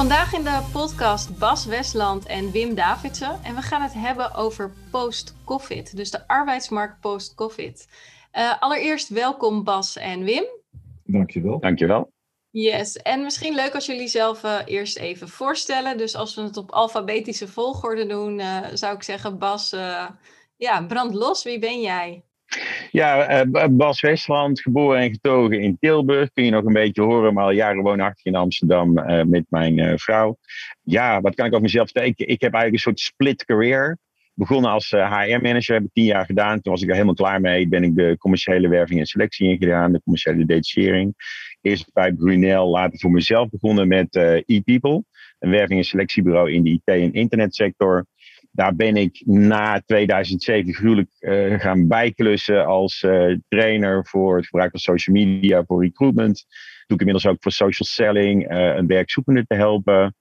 Vandaag in de podcast Bas Westland en Wim Davidsen. En we gaan het hebben over post-COVID, dus de arbeidsmarkt post-COVID. Uh, allereerst welkom Bas en Wim. Dankjewel. Dankjewel. Yes, en misschien leuk als jullie zelf uh, eerst even voorstellen. Dus als we het op alfabetische volgorde doen, uh, zou ik zeggen Bas, ja, brand los. Wie ben jij? Ja, uh, Bas Westland, geboren en getogen in Tilburg. Kun je nog een beetje horen, maar al jaren woonachtig in Amsterdam uh, met mijn uh, vrouw. Ja, wat kan ik over mezelf vertellen? Ik, ik heb eigenlijk een soort split career. Begonnen als HR-manager, heb ik tien jaar gedaan. Toen was ik er helemaal klaar mee. Ben ik de commerciële werving en selectie ingedaan, de commerciële detachering. Eerst bij Brunel, later voor mezelf begonnen met e-people. Een werving- en selectiebureau in de IT- en internetsector daar ben ik na 2007 gruwelijk uh, gaan bijklussen als uh, trainer voor het gebruik van social media voor recruitment. Doe ik inmiddels ook voor social selling, uh, een werkzoekende te helpen.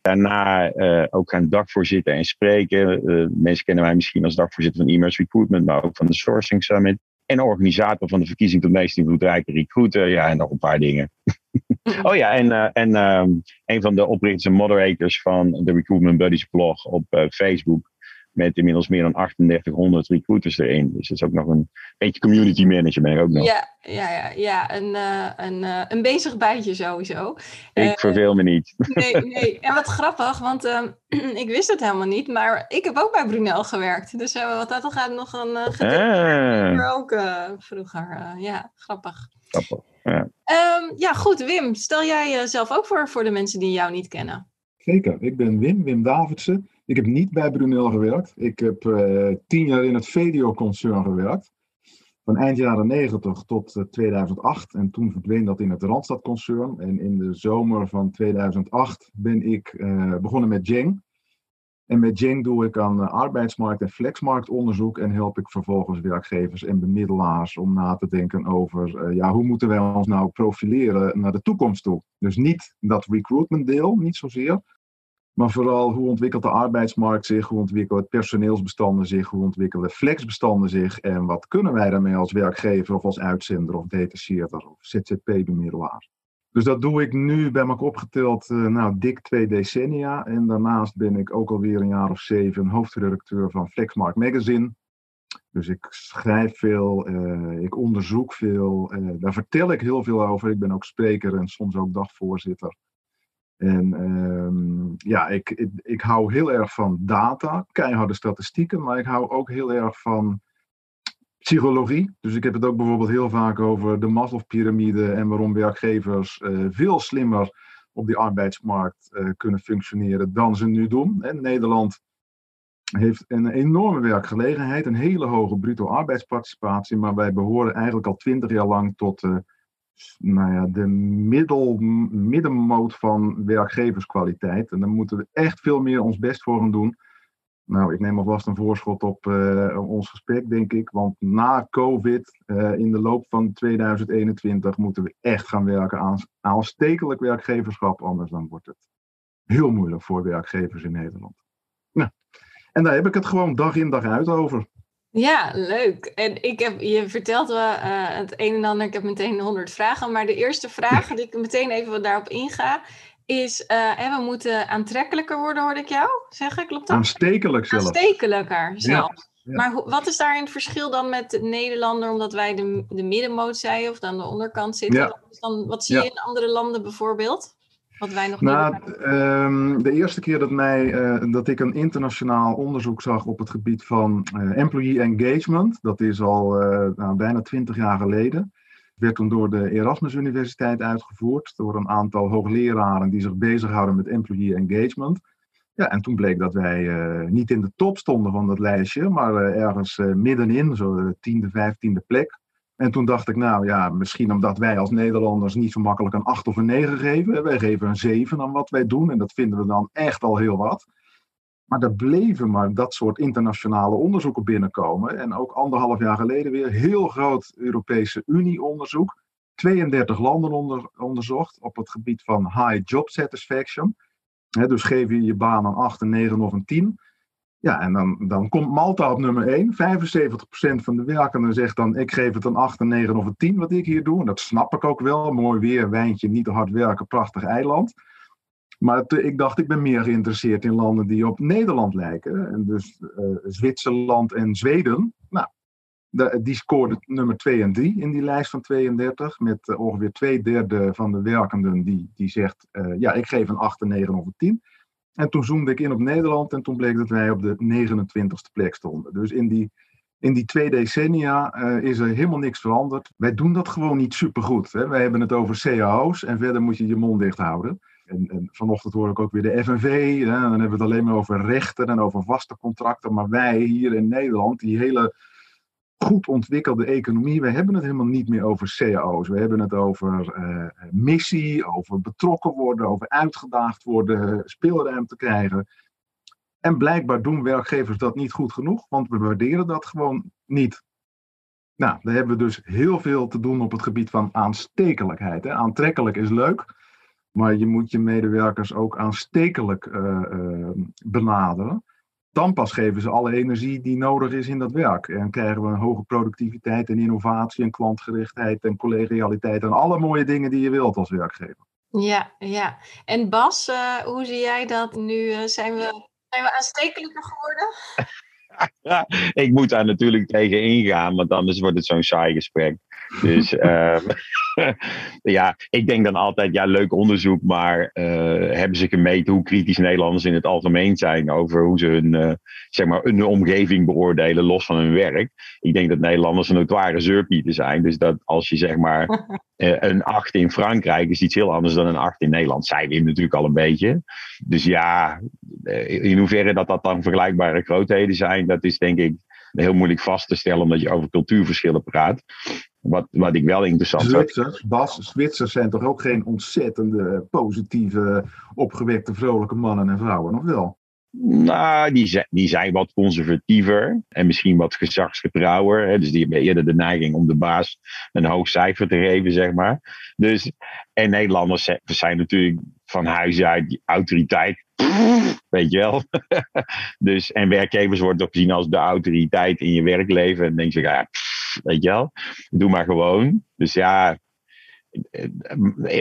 Daarna ook gaan dagvoorzitten en spreken. mensen kennen mij misschien als dagvoorzitter van e-mails recruitment, maar ook van de Sourcing Summit. En organisator van de verkiezing tot meest invloedrijke recruiter. Ja, en nog een paar dingen. oh ja, en, uh, en um, een van de oprichters en moderators van de Recruitment Buddies blog op uh, Facebook. Met inmiddels meer dan 3800 recruiters erin. Dus dat is ook nog een beetje community manager ben ik ook nog. Ja, ja, ja, ja. Een, uh, een, een bezig bijtje sowieso. Ik verveel me niet. Nee, nee. En wat grappig, want uh, ik wist het helemaal niet. Maar ik heb ook bij Brunel gewerkt. Dus uh, wat dat gaat nog een uh, ah. ook vroeger. ja, grappig. Grappig, ja. Um, ja, goed. Wim, stel jij jezelf ook voor voor de mensen die jou niet kennen. Zeker. Ik ben Wim, Wim Davidsen. Ik heb niet bij Brunel gewerkt. Ik heb uh, tien jaar in het VDO-concern gewerkt. Van eind jaren 90 tot uh, 2008. En toen verdween dat in het Randstad-concern. En in de zomer van 2008 ben ik uh, begonnen met Jeng. En met Jeng doe ik aan arbeidsmarkt- en flexmarktonderzoek. En help ik vervolgens werkgevers en bemiddelaars om na te denken over... ja, hoe moeten wij ons nou profileren naar de toekomst toe? Dus niet dat recruitment deel, niet zozeer. Maar vooral hoe ontwikkelt de arbeidsmarkt zich, hoe ontwikkelen personeelsbestanden zich, hoe ontwikkelen flexbestanden zich en wat kunnen wij daarmee als werkgever of als uitzender of detacheerder of ZZP-bemiddelaar. Dus dat doe ik nu bij elkaar opgeteld, uh, nou dik twee decennia. En daarnaast ben ik ook alweer een jaar of zeven hoofdredacteur van Flexmarkt Magazine. Dus ik schrijf veel, uh, ik onderzoek veel, uh, daar vertel ik heel veel over. Ik ben ook spreker en soms ook dagvoorzitter. En um, ja, ik, ik, hou heel erg van data, keiharde statistieken, maar ik hou ook heel erg van psychologie. Dus ik heb het ook bijvoorbeeld heel vaak over de Maslow-pyramide en waarom werkgevers uh, veel slimmer op die arbeidsmarkt uh, kunnen functioneren dan ze nu doen. En Nederland heeft een enorme werkgelegenheid, een hele hoge bruto arbeidsparticipatie, maar wij behoren eigenlijk al twintig jaar lang tot uh, nou ja, de middel, middenmoot van werkgeverskwaliteit. En daar moeten we echt veel meer ons best voor gaan doen. Nou, ik neem alvast een voorschot op uh, ons gesprek, denk ik. Want na COVID, uh, in de loop van 2021, moeten we echt gaan werken aan aanstekelijk werkgeverschap. Anders dan wordt het heel moeilijk voor werkgevers in Nederland. Nou, en daar heb ik het gewoon dag in dag uit over. Ja, leuk. En ik heb, je vertelt me uh, het een en ander. Ik heb meteen honderd vragen. Maar de eerste vraag, die ik meteen even daarop inga, is: uh, we moeten aantrekkelijker worden, hoorde ik jou zeggen. Klopt dat? Aanstekelijk zelfs. Aanstekelijker zelfs. Ja, ja. Maar wat is daarin het verschil dan met de Nederlander, omdat wij de, de middenmoot zijn of dan de onderkant zitten? Ja. Dan, wat zie je in andere landen bijvoorbeeld? Wat wij nog nou, um, de eerste keer dat, mij, uh, dat ik een internationaal onderzoek zag op het gebied van uh, employee engagement, dat is al uh, nou, bijna twintig jaar geleden, werd toen door de Erasmus Universiteit uitgevoerd, door een aantal hoogleraren die zich bezighouden met employee engagement. Ja, en toen bleek dat wij niet in de top stonden van dat lijstje, maar ergens middenin, zo de tiende, vijftiende plek. En toen dacht ik, nou ja, misschien omdat wij als Nederlanders niet zo makkelijk een 8 of een 9 geven. Wij geven een 7 aan wat wij doen en dat vinden we dan echt al heel wat. Maar er bleven maar dat soort internationale onderzoeken binnenkomen. En ook anderhalf jaar geleden weer heel groot Europese Unie-onderzoek. 32 landen onder, onderzocht op het gebied van high job satisfaction. dus geef je je baan een 8, een 9 of een 10. Ja, en dan, dan komt Malta op nummer 1. 75% van de werkenden zegt dan: ik geef het een 8, een 9 of een 10 wat ik hier doe. En dat snap ik ook wel. Mooi weer, wijntje, niet te hard werken, prachtig eiland. Maar ik dacht, ik ben meer geïnteresseerd in landen die op Nederland lijken. En dus uh, Zwitserland en Zweden. Nou, die scoorden nummer 2 en 3 in die lijst van 32. Met uh, ongeveer twee derde van de werkenden die, die zegt: uh, ja, ik geef een 8, een 9 of een 10. En toen zoomde ik in op Nederland en toen bleek dat wij op de 29ste plek stonden. Dus in die, in die twee decennia uh, is er helemaal niks veranderd. Wij doen dat gewoon niet supergoed. Hè? Wij hebben het over cao's en verder moet je je mond dicht houden. En, en, vanochtend hoor ik ook weer de FNV. Hè? Dan hebben we het alleen maar over rechten en over vaste contracten. Maar wij hier in Nederland, die hele goed ontwikkelde economie, we hebben het helemaal niet meer over cao's. We hebben het over uh, missie, over betrokken worden, over uitgedaagd worden, speelruimte krijgen. En blijkbaar doen werkgevers dat niet goed genoeg, want we waarderen dat gewoon niet. Nou, daar hebben we dus heel veel te doen op het gebied van aanstekelijkheid. Hè. Aantrekkelijk is leuk, maar je moet je medewerkers ook aanstekelijk uh, benaderen. Dan pas geven ze alle energie die nodig is in dat werk. En krijgen we een hoge productiviteit en innovatie en klantgerichtheid en collegialiteit en alle mooie dingen die je wilt als werkgever. Ja, ja. En Bas, uh, hoe zie jij dat nu? zijn, we, zijn we aanstekelijker geworden? Ja, ik moet daar natuurlijk tegen ingaan, want anders wordt het zo'n saai gesprek. Dus uh, ja, ik denk dan altijd, ja, leuk onderzoek, maar uh, hebben ze gemeten hoe kritisch Nederlanders in het algemeen zijn over hoe ze hun, uh, zeg maar, hun omgeving beoordelen, los van hun werk? Ik denk dat Nederlanders een notoire zeurpieten zijn. Dus dat als je zeg maar een 8 in Frankrijk is iets heel anders dan een 8 in Nederland. Zij we natuurlijk al een beetje. Dus ja, in hoeverre dat dat dan vergelijkbare grootheden zijn, dat is denk ik heel moeilijk vast te stellen omdat je over cultuurverschillen praat. Wat, wat ik wel interessant Zwitsers, Bas, Zwitsers zijn toch ook geen ontzettende positieve, opgewekte, vrolijke mannen en vrouwen, of wel? Nou, die zijn, die zijn wat conservatiever en misschien wat gezagsgetrouwer. Hè? Dus die hebben eerder de neiging om de baas een hoog cijfer te geven, zeg maar. Dus, en Nederlanders zijn natuurlijk van huis uit die autoriteit. Weet je wel. dus, en werkgevers worden ook gezien als de autoriteit in je werkleven. En dan denk je, ja, weet je wel, doe maar gewoon. Dus ja,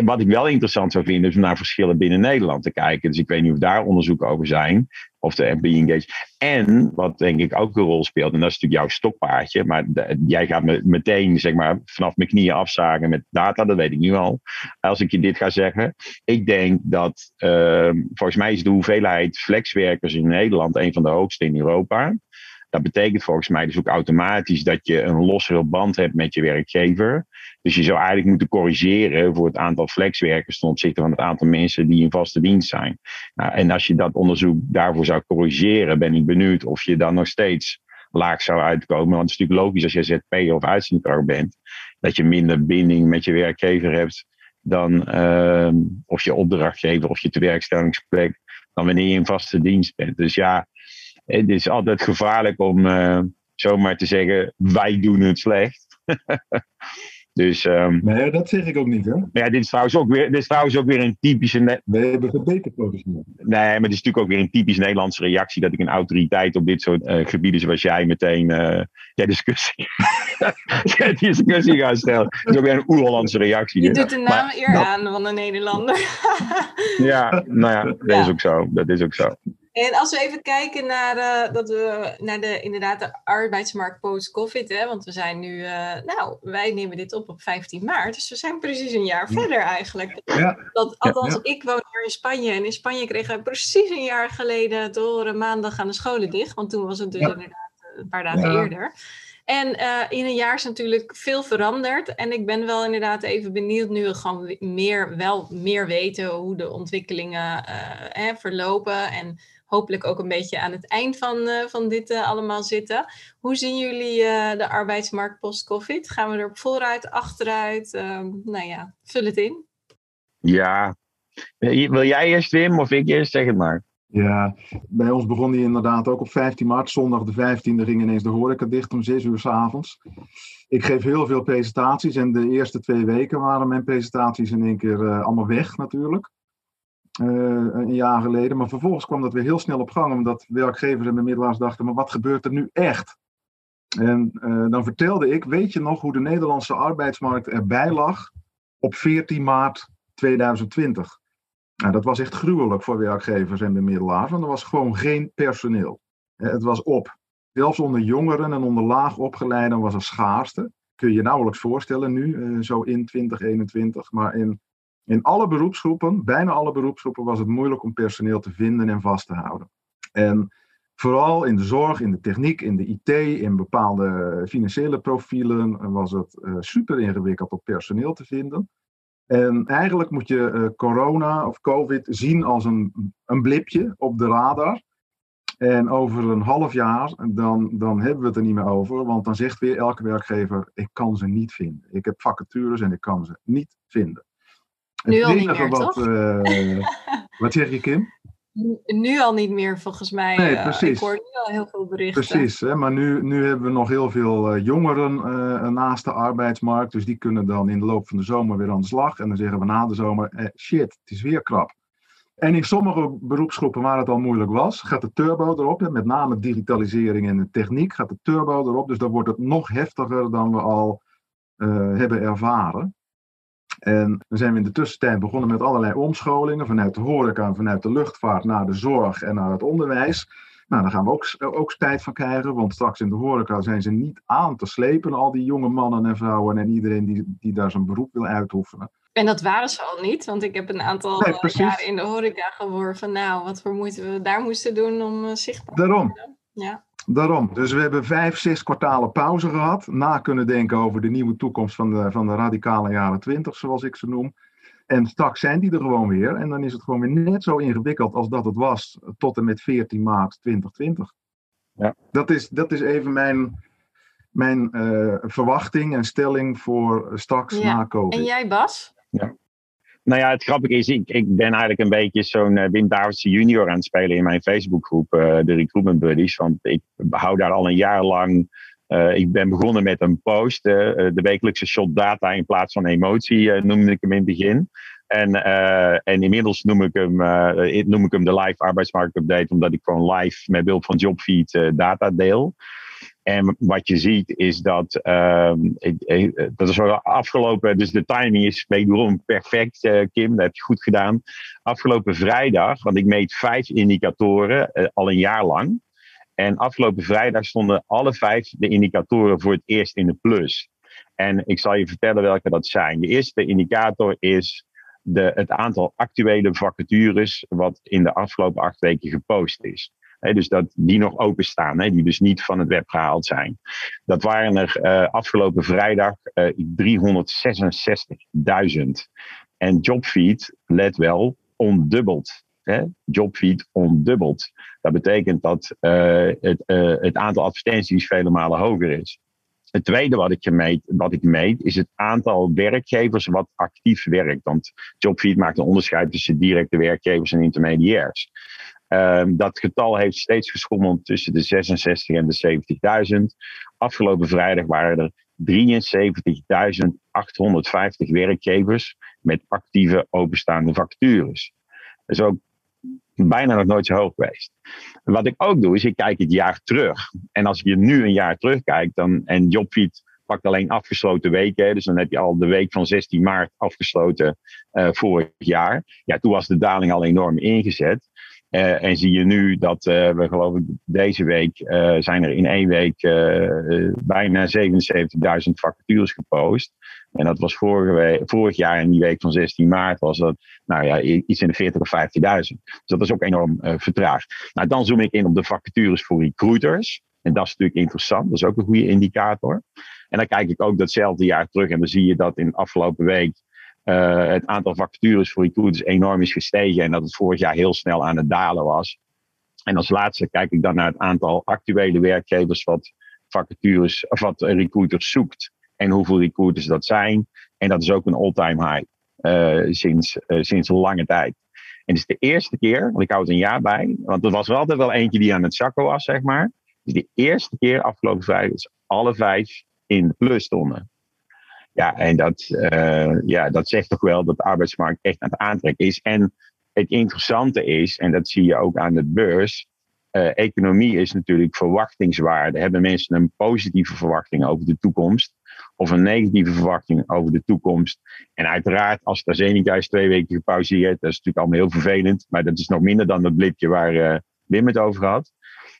wat ik wel interessant zou vinden, is om naar verschillen binnen Nederland te kijken. Dus ik weet niet of daar onderzoeken over zijn, of de MPI Engage. En wat denk ik ook een rol speelt, en dat is natuurlijk jouw stokpaardje, maar jij gaat me meteen zeg maar, vanaf mijn knieën afzagen met data, dat weet ik nu al, als ik je dit ga zeggen. Ik denk dat, uh, volgens mij is de hoeveelheid flexwerkers in Nederland een van de hoogste in Europa. Dat betekent volgens mij dus ook automatisch dat je een lossere band hebt met je werkgever. Dus je zou eigenlijk moeten corrigeren voor het aantal flexwerkers ten opzichte van het aantal mensen die in vaste dienst zijn. Nou, en als je dat onderzoek daarvoor zou corrigeren, ben ik benieuwd of je dan nog steeds laag zou uitkomen. Want het is natuurlijk logisch als je ZP of uitzendkracht bent, dat je minder binding met je werkgever hebt dan uh, of je opdrachtgever of je tewerkstellingsplek dan wanneer je in vaste dienst bent. Dus ja, het is altijd gevaarlijk om uh, zomaar te zeggen, wij doen het slecht. dus, um, nee, dat zeg ik ook niet, hè? Ja, dit is trouwens ook weer, dit is trouwens ook weer een typische... We hebben verbeterd professioneel. Nee, maar het is natuurlijk ook weer een typisch Nederlandse reactie dat ik een autoriteit op dit soort uh, gebieden zoals jij meteen uh, ja, discussie, discussie ga stellen. Dat is ook weer een oer-Hollandse reactie. Je doet de naam eer aan van een Nederlander. ja, nou ja, dat ja. is ook zo. Dat is ook zo. En als we even kijken naar, uh, dat we, naar de, inderdaad de arbeidsmarkt post-COVID, hè, want we zijn nu, uh, nou, wij nemen dit op op 15 maart, dus we zijn precies een jaar ja. verder eigenlijk. Ja. Dat, althans, ja, ik woon hier in Spanje en in Spanje kregen we precies een jaar geleden te horen maandag gaan de scholen dicht, want toen was het dus inderdaad een paar dagen eerder. En uh, in een jaar is natuurlijk veel veranderd. En ik ben wel inderdaad even benieuwd, nu we gewoon meer, wel meer weten hoe de ontwikkelingen hè, verlopen. En hopelijk ook een beetje aan het eind van, van dit allemaal zitten. Hoe zien jullie de arbeidsmarkt post-COVID? Gaan we er vooruit, achteruit? Ehm, nou ja, vul het in. Ja, wil jij eerst Wim of ik eerst? Zeg het maar. Ja, bij ons begon die inderdaad ook op 15 maart. Zondag de 15e ging ineens de horeca dicht om 6 uur s avonds. Ik geef heel veel presentaties en de eerste twee weken waren mijn presentaties in één keer uh, allemaal weg natuurlijk. Uh, een jaar geleden. Maar vervolgens kwam dat weer heel snel op gang, omdat werkgevers en bemiddelaars dachten: maar wat gebeurt er nu echt? En uh, dan vertelde ik: weet je nog hoe de Nederlandse arbeidsmarkt erbij lag op 14 maart 2020? Nou, dat was echt gruwelijk voor werkgevers en bemiddelaars, want er was gewoon geen personeel. Het was op. Zelfs onder jongeren en onder laag opgeleiden was er schaarste. Kun je je nauwelijks voorstellen nu, eh, zo in 2021. Maar in, in alle beroepsgroepen, bijna alle beroepsgroepen, was het moeilijk om personeel te vinden en vast te houden. En vooral in de zorg, in de techniek, in de IT, in bepaalde financiële profielen was het uh, super ingewikkeld om personeel te vinden. En eigenlijk moet je uh, corona of COVID zien als een, een blipje op de radar. En over een half jaar, dan, dan hebben we het er niet meer over. Want dan zegt weer elke werkgever, ik kan ze niet vinden. Ik heb vacatures en ik kan ze niet vinden. Nu het al niet meer, wat, toch? Uh, wat zeg je, Kim? Nu al niet meer, volgens mij. Nee, precies. Uh, ik hoor nu al heel veel berichten. Precies, hè, maar nu, nu hebben we nog heel veel uh, jongeren uh, naast de arbeidsmarkt. Dus die kunnen dan in de loop van de zomer weer aan de slag. En dan zeggen we na de zomer, eh, shit, het is weer krap. En in sommige beroepsgroepen waar het al moeilijk was, gaat de turbo erop. Hè, met name digitalisering en de techniek gaat de turbo erop. Dus dan wordt het nog heftiger dan we al hebben ervaren. En dan zijn we in de tussentijd begonnen met allerlei omscholingen vanuit de horeca vanuit de luchtvaart naar de zorg en naar het onderwijs. Nou, daar gaan we ook, ook tijd van krijgen, want straks in de horeca zijn ze niet aan te slepen, al die jonge mannen en vrouwen en iedereen die, die daar zijn beroep wil uitoefenen. En dat waren ze al niet, want ik heb een aantal nee, eh, jaren in de horeca gehoord van nou, wat voor moeite we daar moesten doen om uh, zichtbaar te worden. Daarom. Ja. Daarom. Dus we hebben vijf, zes kwartalen pauze gehad. Na kunnen denken over de nieuwe toekomst van de, van de radicale jaren twintig, zoals ik ze noem. En straks zijn die er gewoon weer. En dan is het gewoon weer net zo ingewikkeld als dat het was tot en met 14 maart 2020. Ja. Dat, is, dat is even mijn, mijn uh, verwachting en stelling voor straks ja. na COVID. En jij, Bas? Ja. Nou ja, het grappige is, ik, ik ben eigenlijk een beetje zo'n uh, Wim Davidsen junior aan het spelen in mijn Facebookgroep, uh, de Recruitment Buddies. Want ik hou daar al een jaar lang. Uh, ik ben begonnen met een post, de wekelijkse shot data in plaats van emotie, noemde ik hem in het begin. En, en inmiddels noem ik, hem, noem ik hem de live arbeidsmarktupdate, omdat ik gewoon live met behulp van Jobfeed data deel. En wat je ziet is dat, uh, dat is afgelopen, dus de timing is wederom perfect, uh, Kim, dat heb je goed gedaan. Afgelopen vrijdag, want ik meet vijf indicatoren uh, al een jaar lang. En afgelopen vrijdag stonden alle vijf de indicatoren voor het eerst in de plus. En ik zal je vertellen welke dat zijn. De eerste indicator is de, het aantal actuele vacatures wat in de afgelopen acht weken gepost is dus dat die nog openstaan, die dus niet van het web gehaald zijn. Dat waren er uh, afgelopen vrijdag uh, eh, 366.000. En Jobfeed, let wel, ondubbeld. Jobfeed ondubbeld. Dat betekent dat uh, het, het aantal advertenties vele malen hoger is. Het tweede wat ik, meet, wat ik meet is het aantal werkgevers wat actief werkt. Want Jobfeed maakt een onderscheid tussen directe werkgevers en intermediairs. Um, dat getal heeft steeds geschommeld tussen de 66 en de 70.000. Afgelopen vrijdag waren er 73.850 werkgevers met actieve openstaande vacatures. Dat is ook bijna nog nooit zo hoog geweest. Wat ik ook doe, is ik kijk het jaar terug. En als je nu een jaar terugkijkt, dan, en Jobfeed pakt alleen afgesloten weken, dus dan heb je al de week van 16 maart afgesloten uh, vorig jaar. Ja, toen was de daling al enorm ingezet. Uh, en zie je nu dat uh, we geloven deze week uh, zijn er in één week bijna 77.000 vacatures gepost. En dat was vorige vorig jaar in die week van 16 maart was dat nou ja, iets in de 40 of 50.000. Dus dat is ook enorm vertraagd. Nou, dan zoom ik in op de vacatures voor recruiters. En dat is natuurlijk interessant. Dat is ook een goede indicator. En dan kijk ik ook datzelfde jaar terug. En dan zie je dat in de afgelopen week uh, het aantal vacatures voor recruiters enorm is gestegen en dat het vorig jaar heel snel aan het dalen was. En als laatste kijk ik dan naar het aantal actuele werkgevers wat vacatures of wat recruiters zoekt en hoeveel recruiters dat zijn. En dat is ook een all-time high uh, sinds, uh, sinds lange tijd. En het is de eerste keer, want ik hou het een jaar bij, want er was er altijd wel eentje die aan het zakken was, zeg maar. Is de eerste keer afgelopen vijf dat alle vijf in de plus stonden. Ja, en dat, uh, ja, dat zegt toch wel dat de arbeidsmarkt echt aan het aantrekken is. En het interessante is, en dat zie je ook aan de beurs, uh, economie is natuurlijk verwachtingswaarde. Hebben mensen een positieve verwachting over de toekomst? Of een negatieve verwachting over de toekomst? En uiteraard, als AstraZeneca is twee weken gepauzeerd, dat is natuurlijk allemaal heel vervelend. Maar dat is nog minder dan dat blipje waar uh, Wim het over had.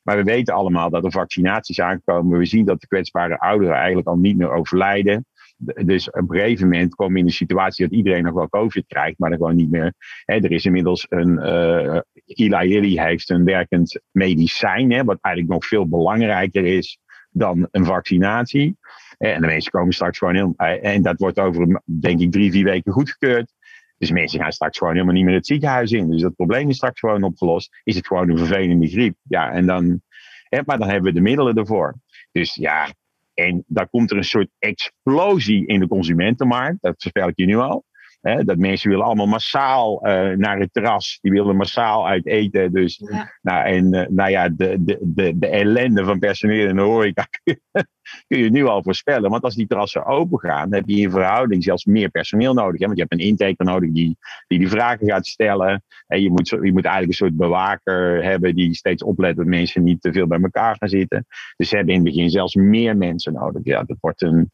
Maar we weten allemaal dat er vaccinaties aankomen. We zien dat de kwetsbare ouderen eigenlijk al niet meer overlijden. Dus op een gegeven moment komen we in de situatie dat iedereen nog wel COVID krijgt, maar dan gewoon niet meer. Hè, er is inmiddels een. Uh, Eli Lilly heeft een werkend medicijn, wat eigenlijk nog veel belangrijker is dan een vaccinatie. En de mensen komen straks gewoon heel. En dat wordt over, denk ik, drie, vier weken goedgekeurd. Dus mensen gaan straks gewoon helemaal niet meer het ziekenhuis in. Dus dat probleem is straks gewoon opgelost. Is het gewoon een vervelende griep? Ja, en dan. Maar dan hebben we de middelen ervoor. Dus ja, en daar komt er een soort explosie in de consumentenmarkt. Dat voorspel ik je nu al. Dat mensen willen allemaal massaal uh, naar het terras. Die willen massaal uit eten. Dus, ja. Nou, en uh, nou ja, de, de, de, de ellende van personeel in de horeca kun je nu al voorspellen. Want als die terrassen open gaan, heb je in verhouding zelfs meer personeel nodig. Hè? Want je hebt een intaker nodig die, die die vragen gaat stellen. En je moet, je moet eigenlijk een soort bewaker hebben die steeds oplet dat mensen niet te veel bij elkaar gaan zitten. Dus ze hebben in het begin zelfs meer mensen nodig. Ja, dat wordt een,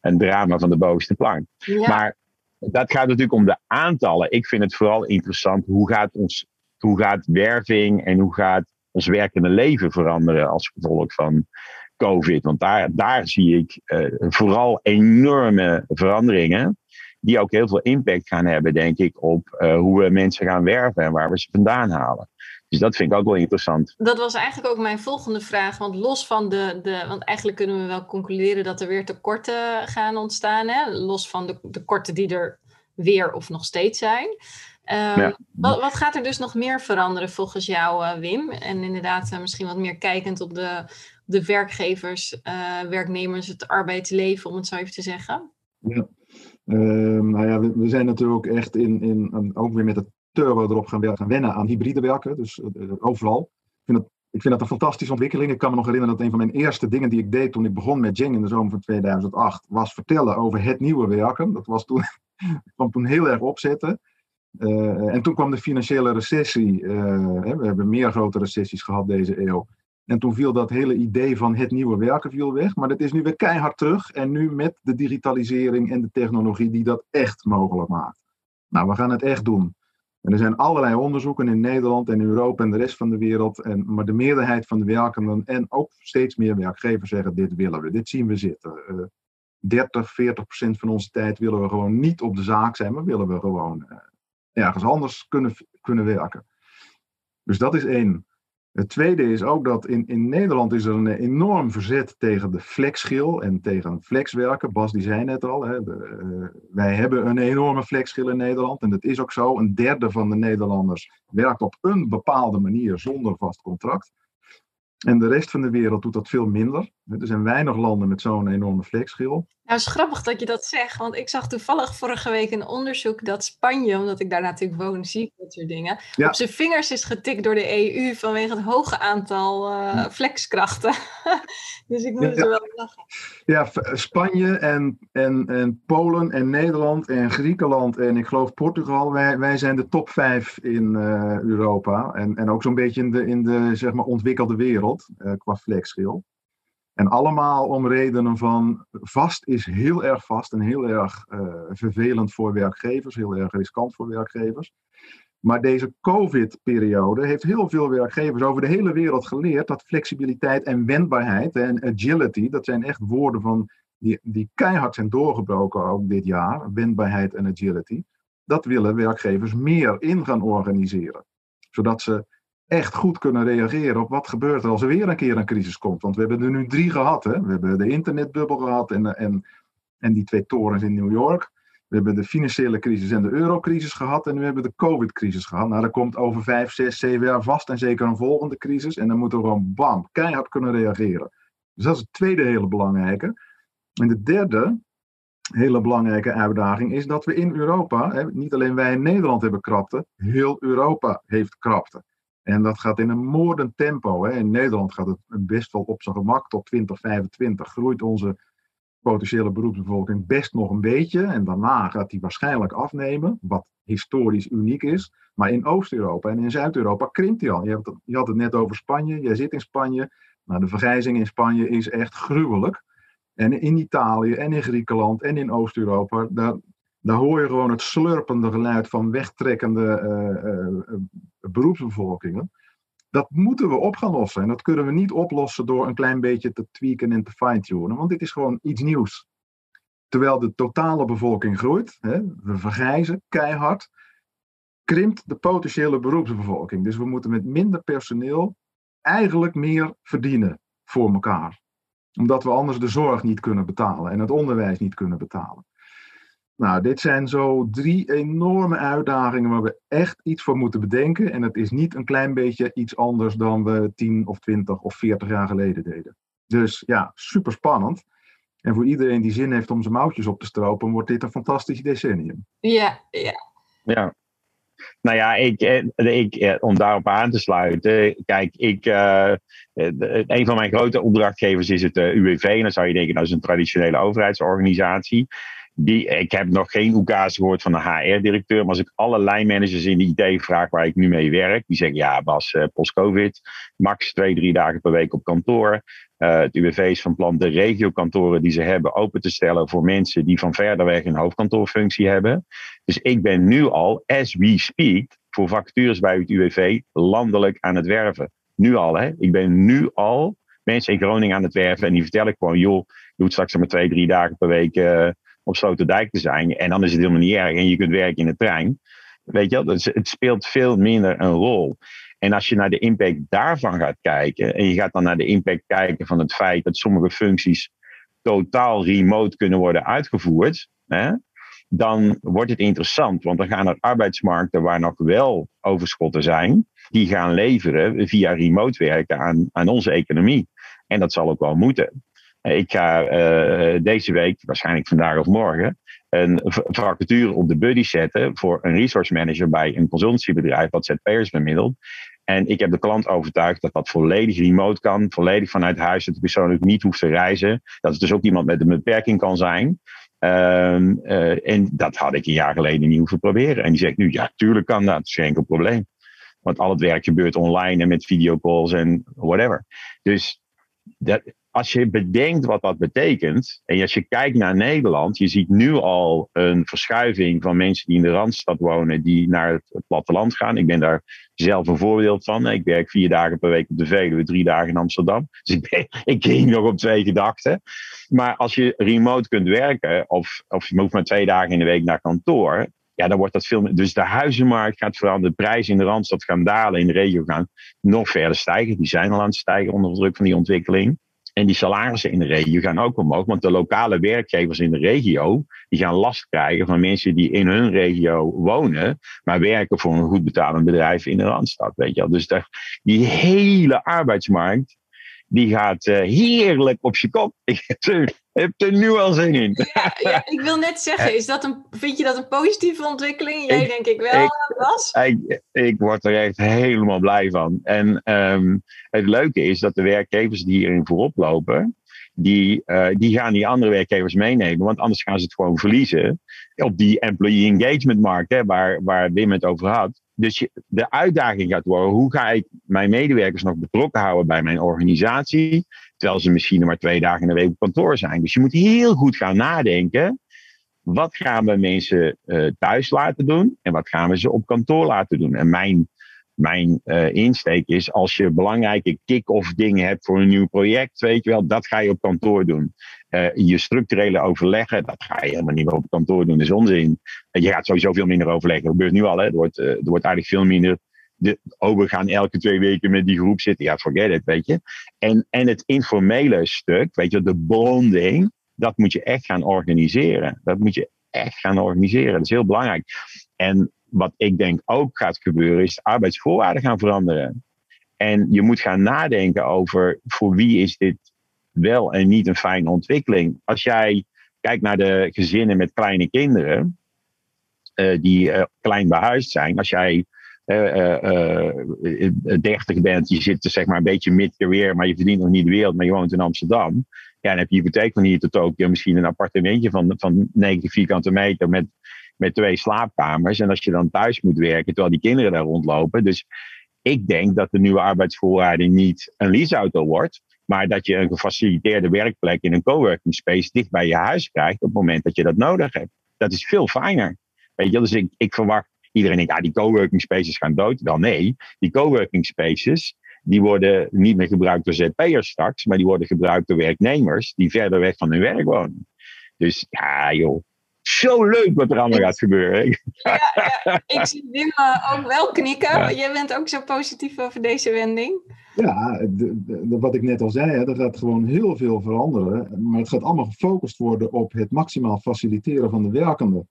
een drama van de bovenste plank. Ja. Maar dat gaat natuurlijk om de aantallen. Ik vind het vooral interessant hoe gaat, ons, hoe gaat werving en hoe gaat ons werkende leven veranderen als gevolg van COVID. Want daar, daar zie ik uh, vooral enorme veranderingen. Die ook heel veel impact gaan hebben, denk ik, op uh, hoe we mensen gaan werven en waar we ze vandaan halen. Dus dat vind ik ook wel interessant. Dat was eigenlijk ook mijn volgende vraag. Want los van de. de want eigenlijk kunnen we wel concluderen dat er weer tekorten gaan ontstaan. Hè? Los van de tekorten die er weer of nog steeds zijn. Um, ja. wat, wat, gaat er dus nog meer veranderen volgens jou, uh, Wim? En inderdaad, uh, misschien wat meer kijkend op de, de werkgevers, uh, werknemers, het arbeidsleven, om het zo even te zeggen. Ja, ehm, nou ja, we, we, zijn natuurlijk ook echt in, in, ook weer met het turbo erop gaan, gaan wennen aan hybride werken. Dus overal. Ik vind, het, ik vind dat een fantastische ontwikkeling. Ik kan me nog herinneren dat een van mijn eerste dingen die ik deed toen ik begon met Jing in de zomer van 2008, was vertellen over het nieuwe werken. Dat was toen, kwam toen heel erg opzetten. Uh, en toen kwam de financiële recessie. We hebben meer grote recessies gehad deze eeuw. En toen viel dat hele idee van het nieuwe werken viel weg. Maar dat is nu weer keihard terug. En nu met de digitalisering en de technologie die dat echt mogelijk maakt. Nou, we gaan het echt doen. En er zijn allerlei onderzoeken in Nederland en Europa en de rest van de wereld. En, maar de meerderheid van de werkenden en ook steeds meer werkgevers zeggen: dit willen we, dit zien we zitten. Uh, 30, 40 procent van onze tijd willen we gewoon niet op de zaak zijn, maar willen we gewoon uh, ergens anders kunnen, kunnen werken. Dus dat is één. Het tweede is ook dat in, in Nederland is er een enorm verzet tegen de flexschil en tegen flexwerken. Bas die zei net al, hè, de, uh, wij hebben een enorme flexschil in Nederland en dat is ook zo. Een derde van de Nederlanders werkt op een bepaalde manier zonder vast contract. En de rest van de wereld doet dat veel minder. Er zijn weinig landen met zo'n enorme flexschil. Nou, het is grappig dat je dat zegt, want ik zag toevallig vorige week een onderzoek dat Spanje, omdat ik daar natuurlijk woon, zie ik dat soort dingen, ja. op zijn vingers is getikt door de EU vanwege het hoge aantal uh, flexkrachten. dus ik moet ja. er wel lachen. Ja, Spanje en, en, en Polen en Nederland en Griekenland en ik geloof Portugal, wij, wij zijn de top vijf in uh, Europa en, en ook zo'n beetje in de, in de zeg maar, ontwikkelde wereld uh, qua flexschil. En allemaal om redenen van vast is heel erg vast en heel erg uh, vervelend voor werkgevers, heel erg riskant voor werkgevers. Maar deze COVID-periode heeft heel veel werkgevers over de hele wereld geleerd dat flexibiliteit en wendbaarheid en agility, dat zijn echt woorden van die, die keihard zijn doorgebroken ook dit jaar, wendbaarheid en agility, dat willen werkgevers meer in gaan organiseren. Zodat ze echt goed kunnen reageren op wat gebeurt er als er weer een keer een crisis komt. Want we hebben er nu drie gehad. Hè? We hebben de internetbubbel gehad en, en, en die twee torens in New York. We hebben de financiële crisis en de eurocrisis gehad en nu hebben we de covid-crisis gehad. Nou, er komt over vijf, zes, zeven jaar vast en zeker een volgende crisis. En dan moeten we gewoon bam, keihard kunnen reageren. Dus dat is het tweede hele belangrijke. En de derde hele belangrijke uitdaging is dat we in Europa, hè, niet alleen wij in Nederland hebben krapte, heel Europa heeft krapte. En dat gaat in een moordend tempo. Hè. In Nederland gaat het best wel op zijn gemak. Tot 2025 groeit onze potentiële beroepsbevolking best nog een beetje. En daarna gaat die waarschijnlijk afnemen, wat historisch uniek is. Maar in Oost-Europa en in Zuid-Europa krimpt die al. Je, had het net over Spanje, jij zit in Spanje. Nou, de vergrijzing in Spanje is echt gruwelijk. En in Italië en in Griekenland en in Oost-Europa, daar hoor je gewoon het slurpende geluid van wegtrekkende uh, uh, beroepsbevolkingen. Dat moeten we op gaan lossen. En dat kunnen we niet oplossen door een klein beetje te tweaken en te fine-tunen. Want dit is gewoon iets nieuws. Terwijl de totale bevolking groeit, hè, we vergrijzen keihard, krimpt de potentiële beroepsbevolking. Dus we moeten met minder personeel eigenlijk meer verdienen voor elkaar. Omdat we anders de zorg niet kunnen betalen en het onderwijs niet kunnen betalen. Nou, dit zijn zo drie enorme uitdagingen waar we echt iets voor moeten bedenken. En het is niet een klein beetje iets anders dan we 10 of 20 of 40 jaar geleden deden. Dus ja, super spannend. En voor iedereen die zin heeft om zijn mouwtjes op te stropen, wordt dit een fantastisch decennium. Ja, ja. Ja. Nou ja, ik, eh, ik, eh, om daarop aan te sluiten. Kijk, ik, uh, een van mijn grote opdrachtgevers is het UWV. En dan zou je denken, dat is een traditionele overheidsorganisatie. Die, ik heb nog geen UK's gehoord van de HR-directeur. Maar als ik alle lijnmanagers in de IT vraag waar ik nu mee werk. Die zeggen ja Bas, uh, post-covid. Max twee, drie dagen per week op kantoor. Uh, het UWV is van plan de regiokantoren die ze hebben open te stellen voor mensen die van verder weg een hoofdkantoorfunctie hebben. Dus ik ben nu al, as we speak, voor vacatures bij het UWV landelijk aan het werven. Nu al, hè. Ik ben nu al mensen in Groningen aan het werven en die vertel ik gewoon, joh, je doet straks maar twee, drie dagen per week uh, op Sloterdijk te zijn. En dan is het helemaal niet erg en je kunt werken in de trein. Weet je wel, het speelt veel minder een rol. En als je naar de impact daarvan gaat kijken, en je gaat dan naar de impact kijken van het feit dat sommige functies totaal remote kunnen worden uitgevoerd, hè, dan wordt het interessant. Want dan gaan er arbeidsmarkten waar nog wel overschotten zijn, die gaan leveren via remote werken aan, aan onze economie. En dat zal ook wel moeten. Ik ga uh, deze week, waarschijnlijk vandaag of morgen, een vacature op de buddy zetten voor een resource manager bij een consultancybedrijf wat ZP'ers bemiddelt. En ik heb de klant overtuigd dat dat volledig remote kan, volledig vanuit huis, dat de persoon ook niet hoeft te reizen. Dat het dus ook iemand met een beperking kan zijn. Um, uh, en dat had ik een jaar geleden niet hoeven proberen. En die zegt nu, ja, tuurlijk kan dat, dat is geen enkel probleem. Want al het werk gebeurt online en met videocalls en whatever. Dus dat, als je bedenkt wat dat betekent, en als je kijkt naar Nederland, je ziet nu al een verschuiving van mensen die in de Randstad wonen, die naar het platteland gaan. Ik ben daar zelf een voorbeeld van. Ik werk vier dagen per week op de Veluwe, drie dagen in Amsterdam. Dus ik, ik ging nog op twee gedachten. Maar als je remote kunt werken, of, of je hoeft maar twee dagen in de week naar kantoor, ja, dan wordt dat veel meer. Dus de huizenmarkt gaat veranderen, de prijzen in de Randstad gaan dalen, in de regio gaan nog verder stijgen. Die zijn al aan het stijgen onder druk van die ontwikkeling. En die salarissen in de regio gaan ook omhoog, want de lokale werkgevers in de regio, die gaan last krijgen van mensen die in hun regio wonen, maar werken voor een goed betalend bedrijf in de Randstad. Weet je wel. Dus die hele arbeidsmarkt, die gaat uh, heerlijk op je kop. Ik heb er nu al zin in. Ja, ja, ik wil net zeggen, is dat een, vind je dat een positieve ontwikkeling? Jij ik, denk ik wel, ik, was. Ik, ik, word er echt helemaal blij van. En um, het leuke is dat de werkgevers die hierin voorop lopen, die, uh, die gaan die andere werkgevers meenemen, want anders gaan ze het gewoon verliezen op die employee engagement markt, hè, waar, waar Wim het over had. Dus de uitdaging gaat worden, hoe ga ik mijn medewerkers nog betrokken houden bij mijn organisatie, terwijl ze misschien maar twee dagen in de week op kantoor zijn. Dus je moet heel goed gaan nadenken, wat gaan we mensen uh, thuis laten doen en wat gaan we ze op kantoor laten doen. En mijn mijn uh, insteek is als je belangrijke kick-off dingen hebt voor een nieuw project, weet je wel, dat ga je op kantoor doen. Uh, je structurele overleggen, dat ga je helemaal niet meer op kantoor doen, dat is onzin. Uh, je gaat sowieso veel minder overleggen, dat gebeurt nu al, hè. Er, wordt, er wordt eigenlijk veel minder, de, oh we gaan elke twee weken met die groep zitten, ja forget it, weet je. En, en het informele stuk, weet je, de bonding, dat moet je echt gaan organiseren. Dat moet je echt gaan organiseren. Dat is heel belangrijk. En wat ik denk ook gaat gebeuren, is arbeidsvoorwaarden gaan veranderen. En je moet gaan nadenken over voor wie is dit wel en niet een fijne ontwikkeling. Als jij kijkt naar de gezinnen met kleine kinderen, uh, die uh, klein behuisd zijn. Als jij uh, 30 bent, je zit zeg maar een beetje mid-career, maar je verdient nog niet de wereld, maar je woont in Amsterdam. Ja, dan heb je hypotheek van hier tot Tokio, misschien een appartementje van, van 90 vierkante meter met, met twee slaapkamers. En als je dan thuis moet werken, terwijl die kinderen daar rondlopen. Dus ik denk dat de nieuwe arbeidsvoorwaarding niet een leaseauto wordt, maar dat je een gefaciliteerde werkplek in een coworking space dicht bij je huis krijgt op het moment dat je dat nodig hebt. Dat is veel fijner. Weet je, dus ik, verwacht, iedereen denkt, ja, die coworking spaces gaan dood. Wel nee, die coworking spaces, die worden niet meer gebruikt door ZP'ers straks, maar die worden gebruikt door werknemers die verder weg van hun werk wonen. Dus ja, joh, zo leuk wat er allemaal gaat gebeuren. Ja, ja, ik zie Wim eh, ook wel knikken. Ja. Jij bent ook zo positief over deze wending. Ja, de, de, wat ik net al zei, hè, er gaat gewoon heel veel veranderen. Maar het gaat allemaal gefocust worden op het maximaal faciliteren van de werkende.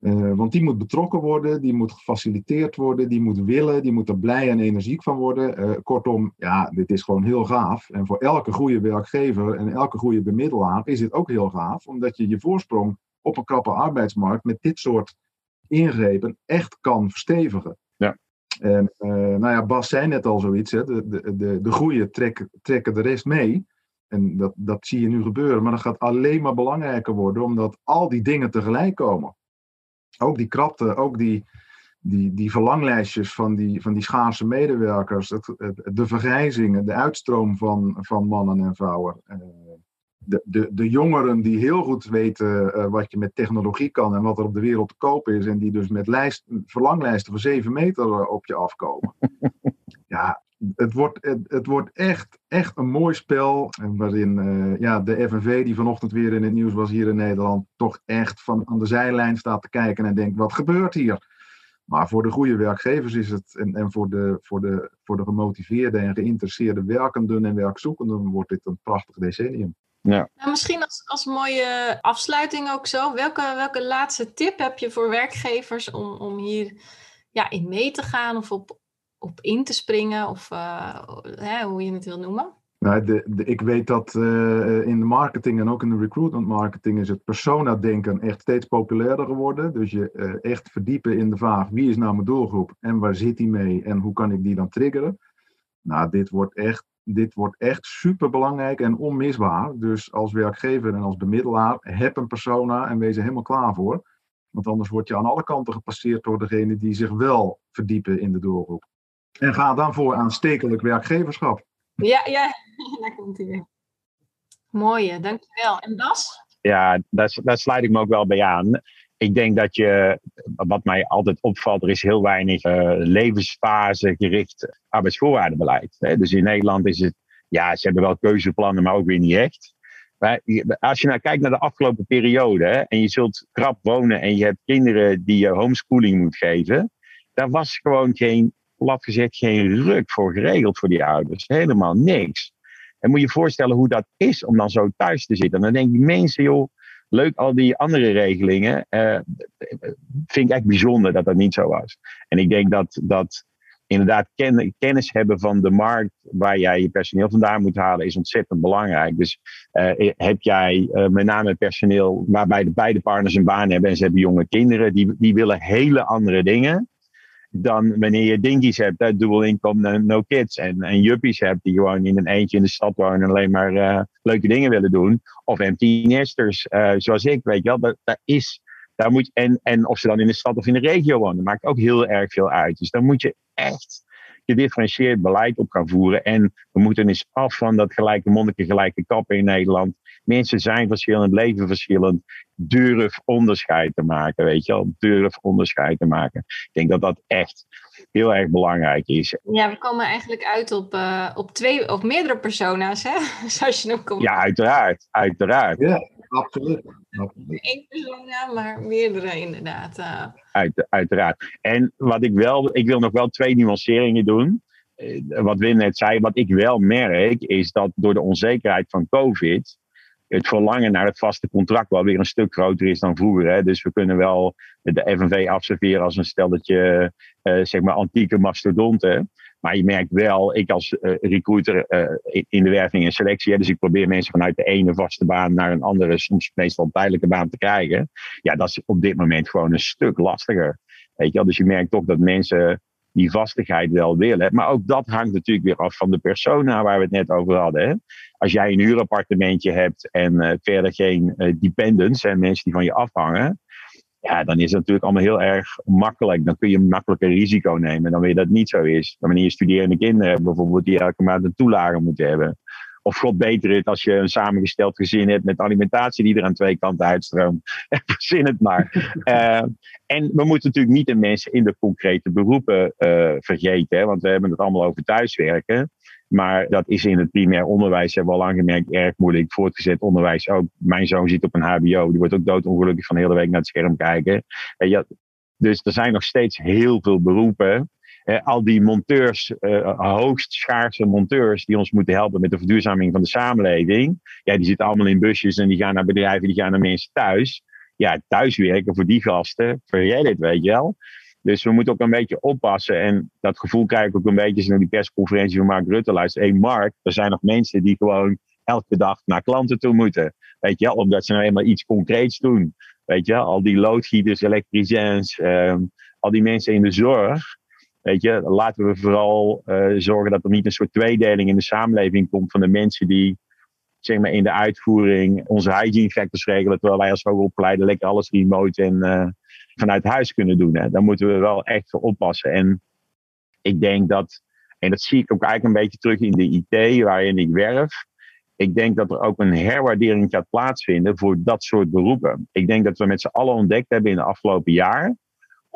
Uh, want die moet betrokken worden, die moet gefaciliteerd worden, die moet willen, die moet er blij en energiek van worden. Uh, kortom, ja, dit is gewoon heel gaaf. En voor elke goede werkgever en elke goede bemiddelaar is dit ook heel gaaf, omdat je je voorsprong op een krappe arbeidsmarkt met dit soort ingrepen echt kan verstevigen. Ja. En uh, nou ja, Bas zei net al zoiets, hè, de, de, de, de goede trekken, trekken de rest mee. En dat, dat zie je nu gebeuren, maar dat gaat alleen maar belangrijker worden, omdat al die dingen tegelijk komen. Ook die krapte, ook die, die, die verlanglijstjes van die, van die schaarse medewerkers, het, het, de vergrijzingen, de uitstroom van, van mannen en vrouwen. Uh, de, de, de jongeren die heel goed weten uh, wat je met technologie kan en wat er op de wereld te koop is. En die dus met lijst, verlanglijsten van 7 meter op je afkomen. ja, het wordt, het, het, wordt echt, echt een mooi spel. Waarin uh, ja, de FNV, die vanochtend weer in het nieuws was hier in Nederland, toch echt van aan de zijlijn staat te kijken en denkt: wat gebeurt hier? Maar voor de goede werkgevers is het, en, en voor, de, voor, de, voor de gemotiveerde en geïnteresseerde werkenden en werkzoekenden, wordt dit een prachtig decennium. Ja. Nou, misschien als, als mooie afsluiting ook zo. Welke, welke laatste tip heb je voor werkgevers om, om hier ja, in mee te gaan of op, op in te springen? Of uh, hè, hoe je het wil noemen? Nou, de, de, ik weet dat uh, in de marketing en ook in de recruitment marketing is het persona-denken echt steeds populairder geworden. Dus je uh, echt verdiepen in de vraag wie is nou mijn doelgroep en waar zit die mee en hoe kan ik die dan triggeren. Nou, dit wordt echt dit wordt echt super belangrijk en onmisbaar. Dus als werkgever en als bemiddelaar, heb een persona en wees er helemaal klaar voor. Want anders word je aan alle kanten gepasseerd door degene die zich wel verdiepen in de doelgroep. En ga dan voor aanstekelijk werkgeverschap. Ja, ja, daar komt hij weer. Mooie, dankjewel. En Bas? Ja, daar, daar sluit ik me ook wel bij aan ik denk dat je, wat mij altijd opvalt, er is heel weinig uh, levensfase gericht arbeidsvoorwaardenbeleid. Hè? Dus in Nederland is het, ja, ze hebben wel keuzeplannen, maar ook weer niet echt. Maar als je nou kijkt naar de afgelopen periode hè, en je zult krap wonen en je hebt kinderen die je homeschooling moet geven, daar was gewoon geen, plat gezegd, geen ruk voor geregeld voor die ouders. Helemaal niks. En moet je je voorstellen hoe dat is om dan zo thuis te zitten. En dan denk je mensen, joh, leuk al die andere regelingen. Uh, vind ik echt bijzonder dat dat niet zo was. En ik denk dat, dat inderdaad ken, kennis hebben van de markt waar jij je personeel vandaan moet halen is ontzettend belangrijk. Dus uh, heb jij uh, met name personeel waarbij de beide partners een baan hebben en ze hebben jonge kinderen, die, die willen hele andere dingen dan wanneer je dinkies hebt, hè, dual income, no kids. En, en juppies hebt die gewoon in een eentje in de stad wonen en alleen maar uh, leuke dingen willen doen. Of empty nesters, uh, zoals ik, weet je wel. Dat, dat is, daar moet, en, en of ze dan in de stad of in de regio wonen, maakt ook heel erg veel uit. Dus dan moet je echt gedifferentieerd beleid op gaan voeren. En we moeten eens af van dat gelijke monniken, gelijke kappen in Nederland. Mensen zijn verschillend, leven verschillend. Durf onderscheid te maken, weet je wel. Durf onderscheid te maken. Ik denk dat dat echt heel erg belangrijk is. Ja, we komen eigenlijk uit op, uh, op twee of meerdere persona's, hè? Zoals je nog komt. Ja, uiteraard. Uiteraard. Ja, absoluut. Eén persona, maar meerdere inderdaad. Uh. Uit, uiteraard. En wat ik wel, ik wil nog wel twee nuanceringen doen. Wat Wim net zei, wat ik wel merk, is dat door de onzekerheid van COVID het verlangen naar het vaste contract wel weer een stuk groter is dan vroeger. Hè? Dus we kunnen wel de FNV afserveren als een stelletje uh, zeg maar antieke mastodonten. Maar je merkt wel, ik als uh, recruiter uh, in de werving en selectie, hè, dus ik probeer mensen vanuit de ene vaste baan naar een andere, soms meestal tijdelijke baan te krijgen. Ja, dat is op dit moment gewoon een stuk lastiger. Weet je? Dus je merkt toch dat mensen die vastigheid wel willen. Maar ook dat hangt natuurlijk weer af van de persona waar we het net over hadden. Hè? Als jij een huurappartementje hebt en uh, verder geen uh, dependents en mensen die van je afhangen. Ja, dan is het natuurlijk allemaal heel erg makkelijk. Dan kun je makkelijker risico nemen dan wanneer dat niet zo is. Dan wanneer je studerende kinderen hebt, bijvoorbeeld, die elke maand een toelage moeten hebben. Of god beter het als je een samengesteld gezin hebt met alimentatie die er aan twee kanten uitstroomt. Verzin het maar. uh, en we moeten natuurlijk niet de mensen in de concrete beroepen uh, vergeten. Hè, want we hebben het allemaal over thuiswerken. Maar dat is in het primair onderwijs, hebben we al lang gemerkt, erg moeilijk. Voortgezet onderwijs ook. Mijn zoon zit op een HBO. Die wordt ook doodongelukkig van de hele week naar het scherm kijken. En ja, dus er zijn nog steeds heel veel beroepen uh, al die monteurs, uh, hoogst schaarse monteurs, die ons moeten helpen met de verduurzaming van de samenleving. Ja, die zitten allemaal in busjes en die gaan naar bedrijven, die gaan naar mensen thuis. Ja, thuiswerken voor die gasten, vergeet het, weet je wel. Dus we moeten ook een beetje oppassen. En dat gevoel krijg ik ook een beetje naar die persconferentie van Mark Rutte luister. Hé Mark, er zijn nog mensen die gewoon elke dag naar klanten toe moeten. Weet je wel, omdat ze nou eenmaal iets concreets doen. Weet je al die loodgieters, elektriciens, uh, al die mensen in de zorg. Weet je, laten we vooral uh, zorgen dat er niet een soort tweedeling in de samenleving komt van de mensen die zeg maar, in de uitvoering onze hygiene factors regelen, terwijl wij als hoogopgeleiden lekker alles remote en uh, vanuit huis kunnen doen. Hè. Daar moeten we wel echt voor oppassen. En ik denk dat, en dat zie ik ook eigenlijk een beetje terug in de IT waarin ik werf. Ik denk dat er ook een herwaardering gaat plaatsvinden voor dat soort beroepen. Ik denk dat we met z'n allen ontdekt hebben in de afgelopen jaar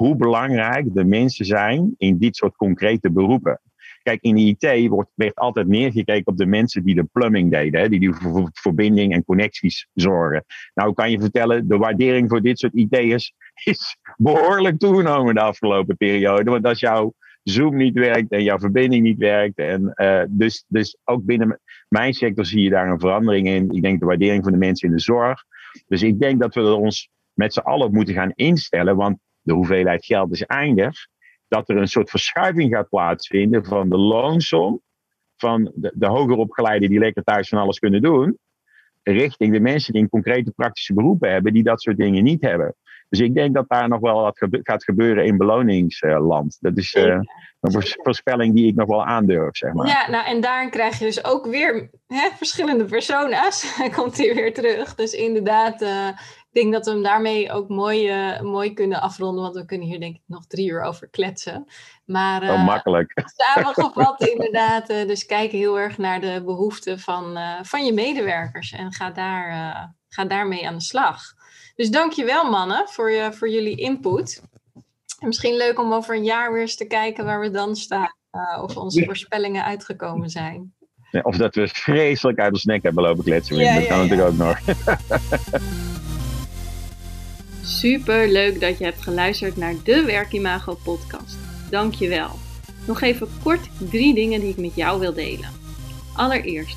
hoe belangrijk de mensen zijn in dit soort concrete beroepen. Kijk, in de IT wordt, werd altijd neergekeken op de mensen die de plumbing deden, die, die voor verbinding en connecties zorgen. Nou, kan je vertellen, de waardering voor dit soort IT'ers is behoorlijk toegenomen de afgelopen periode. Want als jouw Zoom niet werkt en jouw verbinding niet werkt, en, uh, dus, dus ook binnen mijn sector zie je daar een verandering in. Ik denk de waardering van de mensen in de zorg. Dus ik denk dat we ons met z'n allen moeten gaan instellen, want de hoeveelheid geld is eindig, dat er een soort verschuiving gaat plaatsvinden van de loonsom van de, de hoger opgeleiden die lekker thuis van alles kunnen doen, richting de mensen die een concrete praktische beroepen hebben, die dat soort dingen niet hebben. Dus ik denk dat daar nog wel wat gaat gebeuren in beloningsland. Dat is uh, een voorspelling die ik nog wel aandurf, zeg maar. Ja, nou en daarin krijg je dus ook weer hè, verschillende persona's. Komt hier weer terug. Dus inderdaad, uh, ik denk dat we hem daarmee ook mooi, uh, mooi kunnen afronden. Want we kunnen hier denk ik nog drie uur over kletsen. Maar uh, makkelijk. samengevat inderdaad. Dus kijk heel erg naar de behoeften van, van je medewerkers. En ga, daar, ga daarmee aan de slag. Dus dankjewel mannen voor, je, voor jullie input. En misschien leuk om over een jaar weer eens te kijken waar we dan staan. of onze voorspellingen uitgekomen zijn. Ja, of dat we vreselijk uit ons nek hebben lopen kletsen. Ja, dat kan natuurlijk ook nog. Super leuk dat je hebt geluisterd naar de Werkimago podcast. Dankjewel. Nog even kort drie dingen die ik met jou wil delen. Allereerst,